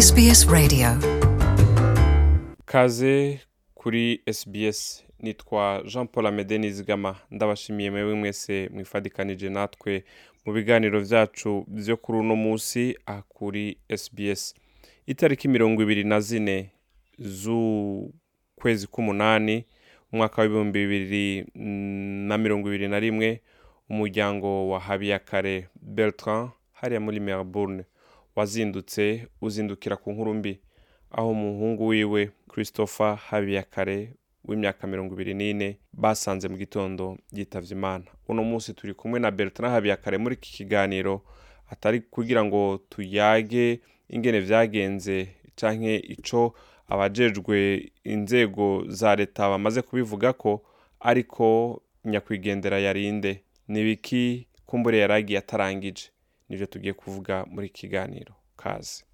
SBS Radio. Kaze kuri SBS. Nitwa Jean Paul Amede Nizigama. Ndabashimiye mwewe mwese mwifadikanije natwe mu biganiro vyacu vyo kuri uno musi aha kuri SBS. Itariki mirongo ibiri na zine z'ukwezi k'umunani umwaka w'ibihumbi bibiri na mirongo ibiri na rimwe umuryango wa Habiyakare Bertrand hariya muri Melbourne. Wazindutse uzindukira ku nkuru mbi. Aho umuhungu wiwe christopher habiyakare w'imyaka mirongo ibiri n'ine basanze mu gitondo yitavye imana. Uno munsi turi kumwe na bertrand habiyakare muri iki kiganiro atari kugira ngo tuyage ingene vyagenze canke ico abajejwe inzego za leta bamaze kubivuga ko ariko nyakwigendera yarinde. Nibiki kumbure yaragiye atarangije? Nivyo tugiye kuvuga muri iki kiganiro kaze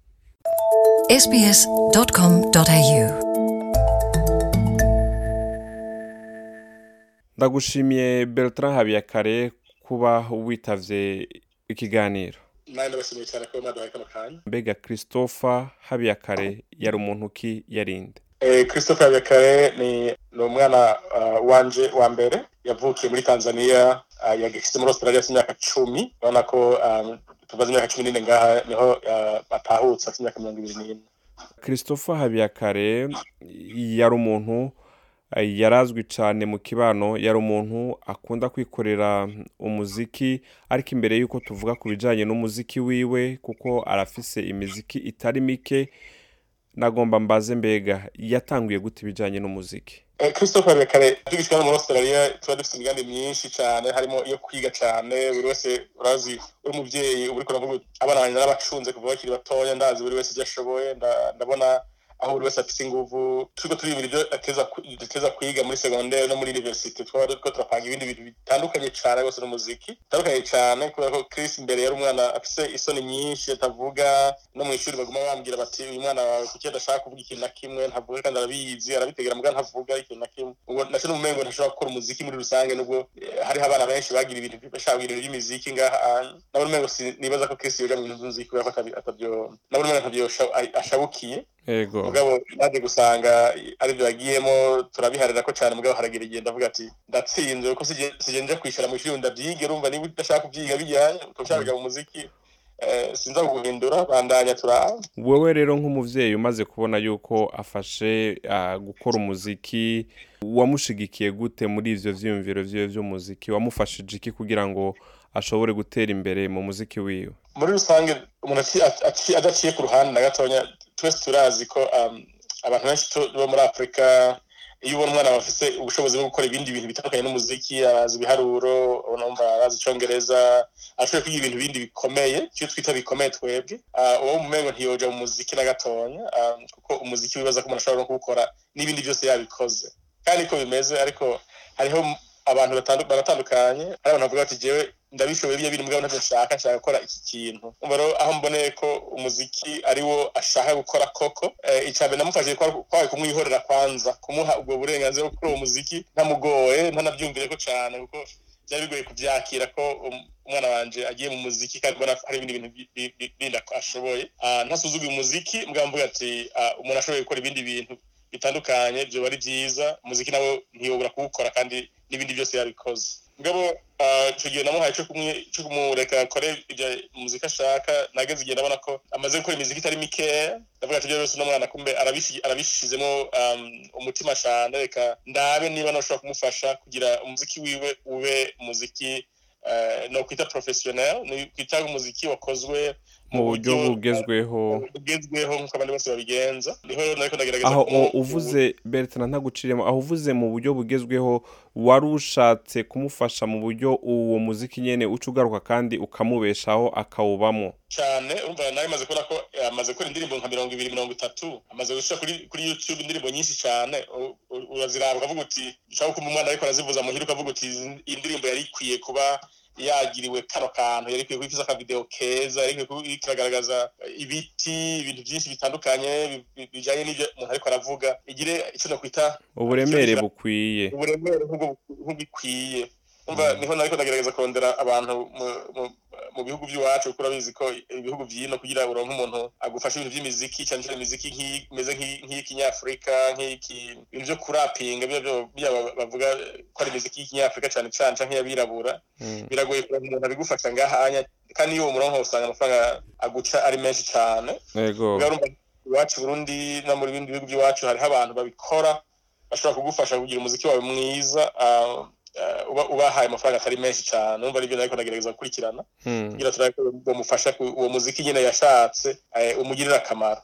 ndagushimiye bertrand habiyakare kuba witavye ikiganiro. Mbega christopher habiyakare yari umuntu ki yarinde? Eh, christopher habiyakare ni umwana uh, wanje wa mbere yavukiye muri tanzania yagishyize muri australia afite imyaka cumi urabona ko um, tumaze imyaka cumi n'ine ngaha ni ho uh, atahutse afite imyaka mirongo ibiri n'ine christopher habiyakare yari umuntu eh, yarazwi cyane mu kibano yari umuntu akunda kwikorera umuziki ariko imbere y'uko tuvuga ku bijyanye n'umuziki wiwe kuko arafise imiziki itari mike nagomba mbaze mbega yatanguye gute ibijyanye n'umuziki? Eh, christopher habiyakare tugishikana muri australia tuba dufite imigambi myinshi cyane harimo iyo kwiga cyane buri wese urazi uri umuvyeyi uba uriko uravuga uti, abana banjye narabacunze kuva bakiri batoya ndazi buri wese ivyo ashoboye nda- ndabona aho buri wese turiko turibira ivyo ateza kwi- duteza kwiga muri segondere no muri university. Twaba turiko turapanga ibindi bintu bitandukanye cane rwose n'umuziki bitandukanye cane kubera ko chris imbere yari umwana afise isoni nyinshi atavuga. No mu ishuri baguma bambwira bati uyu mwana wawe kuki adashaka kuvuga ikintu na kimwe? Ntavuga kandi arabizi arabitegera muga ntavuga ikintu na kimwe. Ubwo naco n'umumengo ntashobora gukora umuziki muri rusange nubwo hariho abana benshi bagira ibintu bashaka ibintu by'imiziki ngaha. Nabo n'umumengo nibaza ko Chris yoja mu bintu by'umuziki kubera ko atabi- atavyo nabo n'umumengo ntavyo asha- ashabukiye. Mugabo naje gusanga ari byo yagiyemo turabiharira ko cyane mugabo haragira igihe ndavuga ati ndatsinzwe kuko nje kwishura mu ishuri ndabyige urumva niba udashaka kubyiga bijyanye ukashaka kujya mu muziki eh, sinza kuguhindura bandanya turaba wowe rero nk'umuvyeyi umaze kubona yuko afashe ah, gukora umuziki wamushigikiye gute muri ivyo vyiyumviro vyiwe vy'umuziki wamufashije iki kugira ngo ashobore gutera imbere mu muziki wiwe muri rusange umuntu aci- aci- adaciye ku ruhande na gatonya twese turazi ko um, abantu benshi bo muri afurika iyo ubona umwana bafise ubushobozi bwo gukora ibindi bintu bitandukanye n'umuziki arazi ibiharuro urumva arazi icongereza arashoboye kwiga ibintu bindi bikomeye icyo twita bikomeye twebwe. Ah, uwo mumengo ntiyoja mu muziki na gatonya ah, kuko umuziki wibaza ko umuntu ashobora no kuwukora n'ibindi byose yabikoze. Kandi niko bimeze ariko hariho abantu baratandukanye hari abantu bavuga bati jewe ndabishoboye biriya bintu mugabo ntavyo nshaka gukora iki kintu. Umva rero aho mboneye ko umuziki ari wo ashaka gukora koko eh, ica mbere namufashije kwari kumwihorera kwanza kumuha ubwo burenganzira bwo gukora uwo muziki ntamugoye ntanabyumvire ko cane kuko byari bigoye kuvyakira ko um- umwana wanje agiye mu muziki kandi mbona hari ibindi bintu bi- bi- bi- bindi ashoboye. Ah, ntasuzuguye umuziki mugabo mvuga ati ah, umuntu ashoboye gukora ibindi bintu bitandukanye byoba ari byiza umuziki nawo ntiyobora kuwukora kandi n'ibindi byose yabikoze mugabo ah, ico gihe namuhaye co kumureka akore ibyo muziki ashaka nageze igihe ndabona ko amaze gukora imiziki itari mikeya ndavuga ati byose uno mwana kumbe arabishi- arabishizemo um, umutima cane reka ndabe niba nashobora kumufasha kugira umuziki wiwe ube umuziki uh, no kwita professionnel ni kwita umuziki wakozwe mu buryo bugezweho. bugezweho nk'uko abandi bose babigenza. Niho rero nariko ndagerageza aho uvuze bertrand ntaguciremo. Aho uvuze mu buryo bugezweho wari ushatse kumufasha mu buryo uwo muziki nyene uca ugaruka kandi ukamubeshaho akawubamo. Cyane urumva nawe maze kubona ko eh, amaze gukora indirimbo nka mirongo ibiri mirongo itatu amaze gushyira kuri kuri youtube indirimbo nyinshi cyane. Uraziraba ukavuga uti ushaka kumva umwana ariko arazivuza muhira ukavuga uti "Izi- iyi ndirimbo yari ikwiye kuba yagiriwe kano kantu yari ikwiye kuba ifise akavideo keza yari ikwiye kuba iriko iragaragaza ibiti ibintu byinshi bitandukanye bi- bi- bijanye n'ibyo umuntu ariko aravuga. Igire icyo nakwita uburemere bukwiye. Uburemere nk'ubwo nk'ubikwiye umva ni ho nariko ndagerageza kurondera abantu mu- bihugu by'iwacu kuko urabizi ko ibihugu by'ino kugira uronke umuntu agufasha ibintu by'imiziki cyane cyane imiziki nk'iyi- imeze nk'iyi- nk'iy'ikinyafurika nk'iki ibintu byo kurapinga bya ba- bavuga ko ari imiziki y'ikinyafurika cyane cyane canke y'abirabura. Mm. biragoye kuronka umuntu abigufasha ngahanya kandi iyo uwo murongo usanga amafaranga aguca ari menshi cyane iwacu Burundi no muri bindi bihugu by'iwacu hariho abantu babikora bashobora kugufasha kugira umuziki wawe mwiza uba- ubahaye amafaranga atari menshi cyane urumva ari byo nariko ndagerageza gukurikirana. Mm. kugira turabe ko bamufasha ku- uwo muziki nyine yashatse eh, umugirira akamaro.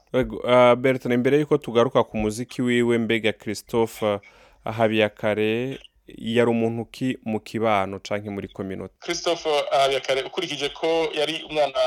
Ah, Bertrand mbere yuko tugaruka ku muziki wiwe mbega Christophe Habiyakare yari umuntu ki mu kibano canke muri community christophe habiyakare ukurikije ko yari umwana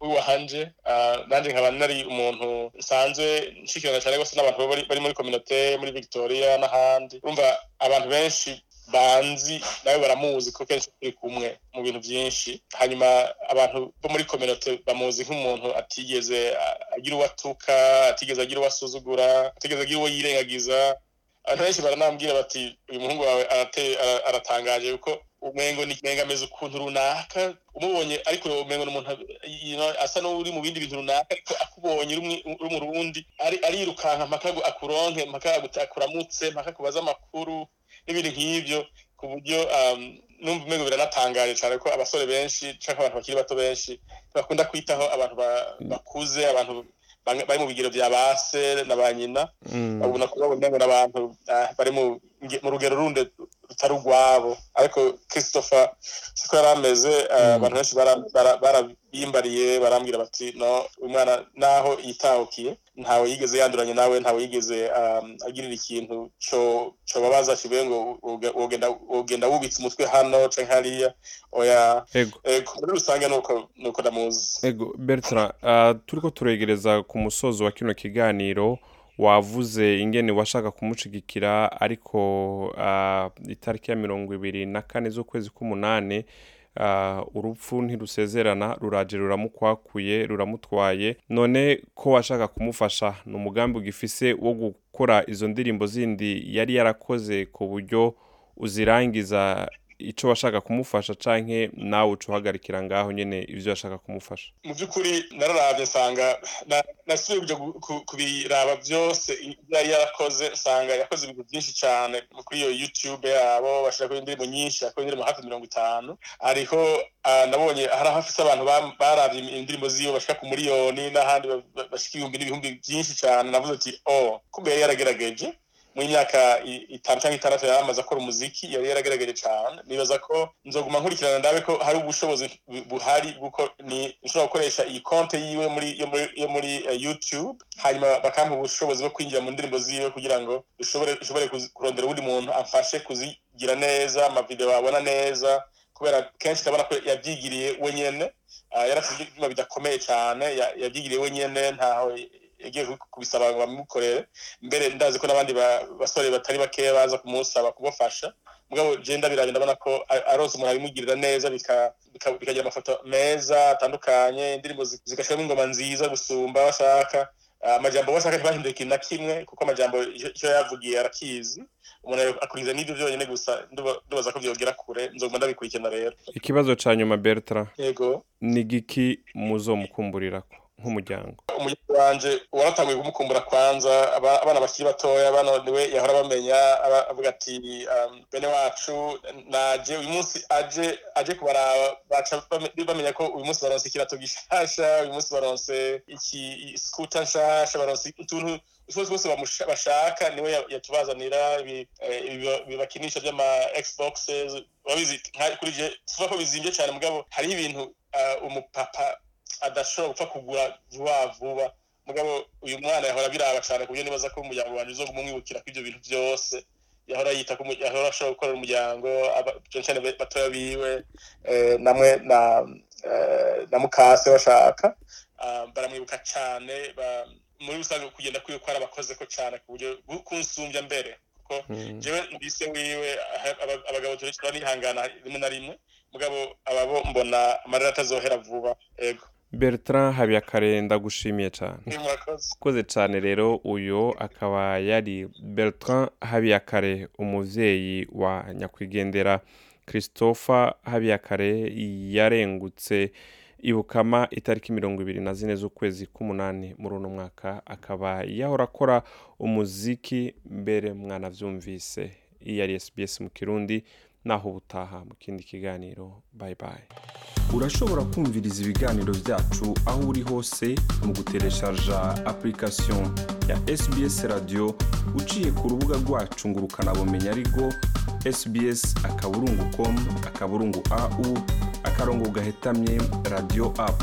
w'iwahanje ah, nanjye nkaba nari umuntu nsanzwe nshikirana cyane rwose n'abantu bari muri kominote muri victoria n'ahandi. Urumva abantu benshi banzi nawe baramuzi ko kenshi turi kumwe mu bintu byinshi. Hanyuma abantu bo muri kominote bamuzi nk'umuntu atigeze agira uwo atuka atigeze agira uwo asuzugura atigeze agira uwo yirengagiza. Abantu benshi baranambwira bati uyu muhungu wawe aratangaje kuko umengo ni menga ameze ukuntu runaka. Umubonye ariko umengo you know, asa n'uri mu bindi bintu runaka ariko akubonye uri mu rundi ari arirukanka mpaka akuronke mpaka akuramutse mpaka akubaza amakuru. N'ibintu nk'ivyo ku buryo um, numva umengo biranatangaje cyane ko abasore benshi canke abantu bakiri bato benshi bakunda kwitaho abantu ba- bakuze abantu bari mu bigero vya base na ba nyina Mm. babona ko babona n'abantu ah, bari mu rugero rundi rutari urwabo ariko christopher siko yari ameze ah, Mm. abantu benshi bara- bara- barabimbariye barambwira bati no umwana naho yitahukiye ntawe yigeze yanduranye nawe ntawe yigeze um, agirira ikintu co cobabaza kivuye ngo wogenda wubitse umutwe hano canke hariya. Oya. Ego. eh, muri rusange nuko nuko ndamuzi. Ego. Bertrand uh, turiko turegereza ku musozo wa kino kiganiro. Wavuze ingene washaka kumushigikira ariko uh, itariki ya mirongo ibiri na kane z'ukwezi k'umunani uh, urupfu ntirusezerana ruraje ruramukwakuye ruramutwaye. None ko washaka kumufasha ni umugambi ugifise wo gukora izo ndirimbo zindi yari yarakoze ku buryo uzirangiza ico washaka kumufasha canke nawe uca uhagarikira ngaho nyene ivyo washaka kumufasha? Mu by'ukuri nararavye nsanga na- nasubiye kuja gu- ku- kubiraba byose ibyo yari yarakoze nsanga yakoze ibintu byinshi cyane kuri iyo youtube yabo bashirako indirimbo nyinshi yakoze indirimbo hafi mirongo itanu. Hariho ah, nabonye hari aho afise abantu baravye indirimbo ziwe bashika ku miliyoni n'ahandi ba- ba- bashika ibihumbi n'ibihumbi byinshi cyane navuze ati oh kumbe yari yaragerageje. Mu myaka itanu cyangwa itandatu yari amaze akora umuziki yari yaragerageje cyane nibaza ko nzoguma nkurikirana ndabe ko hari ubushobozi bu- buhari bw'uko nshobora gukoresha iyi konte yiwe muri yo muri, uh, youtube hanyuma bakampa ubushobozi bwo kwinjira mu ndirimbo ziwe kugira ngo kuzi- kurondera uwundi muntu amfashe kuzigira neza amavideo abona neza kubera kenshi ndabona ko yabyigiriye wenyene. Uh, yarafite ibyuma bidakomeye cyane ya- yabyigiriye wenyene ntaho yagiye kubisaba ngo bamukorere. Mbere ndazi ko n'abandi ba- basore batari bakeya baza kumusaba kumufasha. Mugabo je ndabiraje ndabona ko a- aronse umuntu abimugirira neza bika- bika- bikagira amafoto meza atandukanye indirimbo zi- zigashiramo ingoma nziza gusumba bashaka. Amajambo bashaka ntibahinduye ikintu na kimwe kuko amajambo icyo yavugiye arakizi. Umuntu akurikiza n'ibyo byonyine gusa nduba- ndubaza ko byogera kure nzoguma ndabikurikirana rero. Ikibazo ca nyuma Bertrand. Yego. Ni igiki muzomukumburirako? Nk'umuryango. Umuryango wanje waratanguye kumukumbura kwanza aba- abana bakiri batoya bano ni we yahora bamenya avuga ati um, bene wacu naje uyu munsi aje aje kubaraba baca bame- bamenya ko uyu munsi baronse ikirato gishasha uyu munsi baronse iki skuta nshasha baronse utuntu twose twose bashaka ni we ya- yatubazanira ibi- eh, by'ama xboxes urabizi nka- kuri je tuvuga ko bizimvye cyane mugabo hariho ibintu ah, umupapa adashobora gupfa kugura vuba vuba. Mugabo uyu mwana yahora biraba cyane ku buryo nibaza ko umuryango wanjye uzoguma umwibukira ko ibyo bintu byose. Yahora yita ko yahora ashobora gukorera umuryango cyane batoya biwe eh, namwe na eh, na mukase bashaka. Ah, baramwibuka cyane muri rusange kugenda kwiwe ko arabakoze ko cyane ku buryo bu- kunsumbya mbere. Kuko Mm. jewe mbise wiwe abagabo turi turihangana rimwe na rimwe. Mugabo ababo mbona amarira atazohera vuba. Ego. Bertrand Habiyakare ndagushimiye cane. Ni murakoze ukoze cane rero uyo akaba yari Bertrand Habiyakare umuvyeyi wa nyakwigendera Christopher Habiyakare yarengutse ibukama itariki mirongo ibiri na zine z'ukwezi k'umunani muri uno mwaka. Akaba yahora akora umuziki mbere mwanavyumvise. Iyi yari SBS mu kirundi. Naho ubutaha mu kindi kiganiro. Bye bye. Urashobora kumviriza ibiganiro byacu aho uri hose mu gutereshaja application ya sbs radio uciye ku rubuga rwacu ngo ukanabumenya ariko sbs akaburungu com akaburungu au akarongo gahetamye radio app.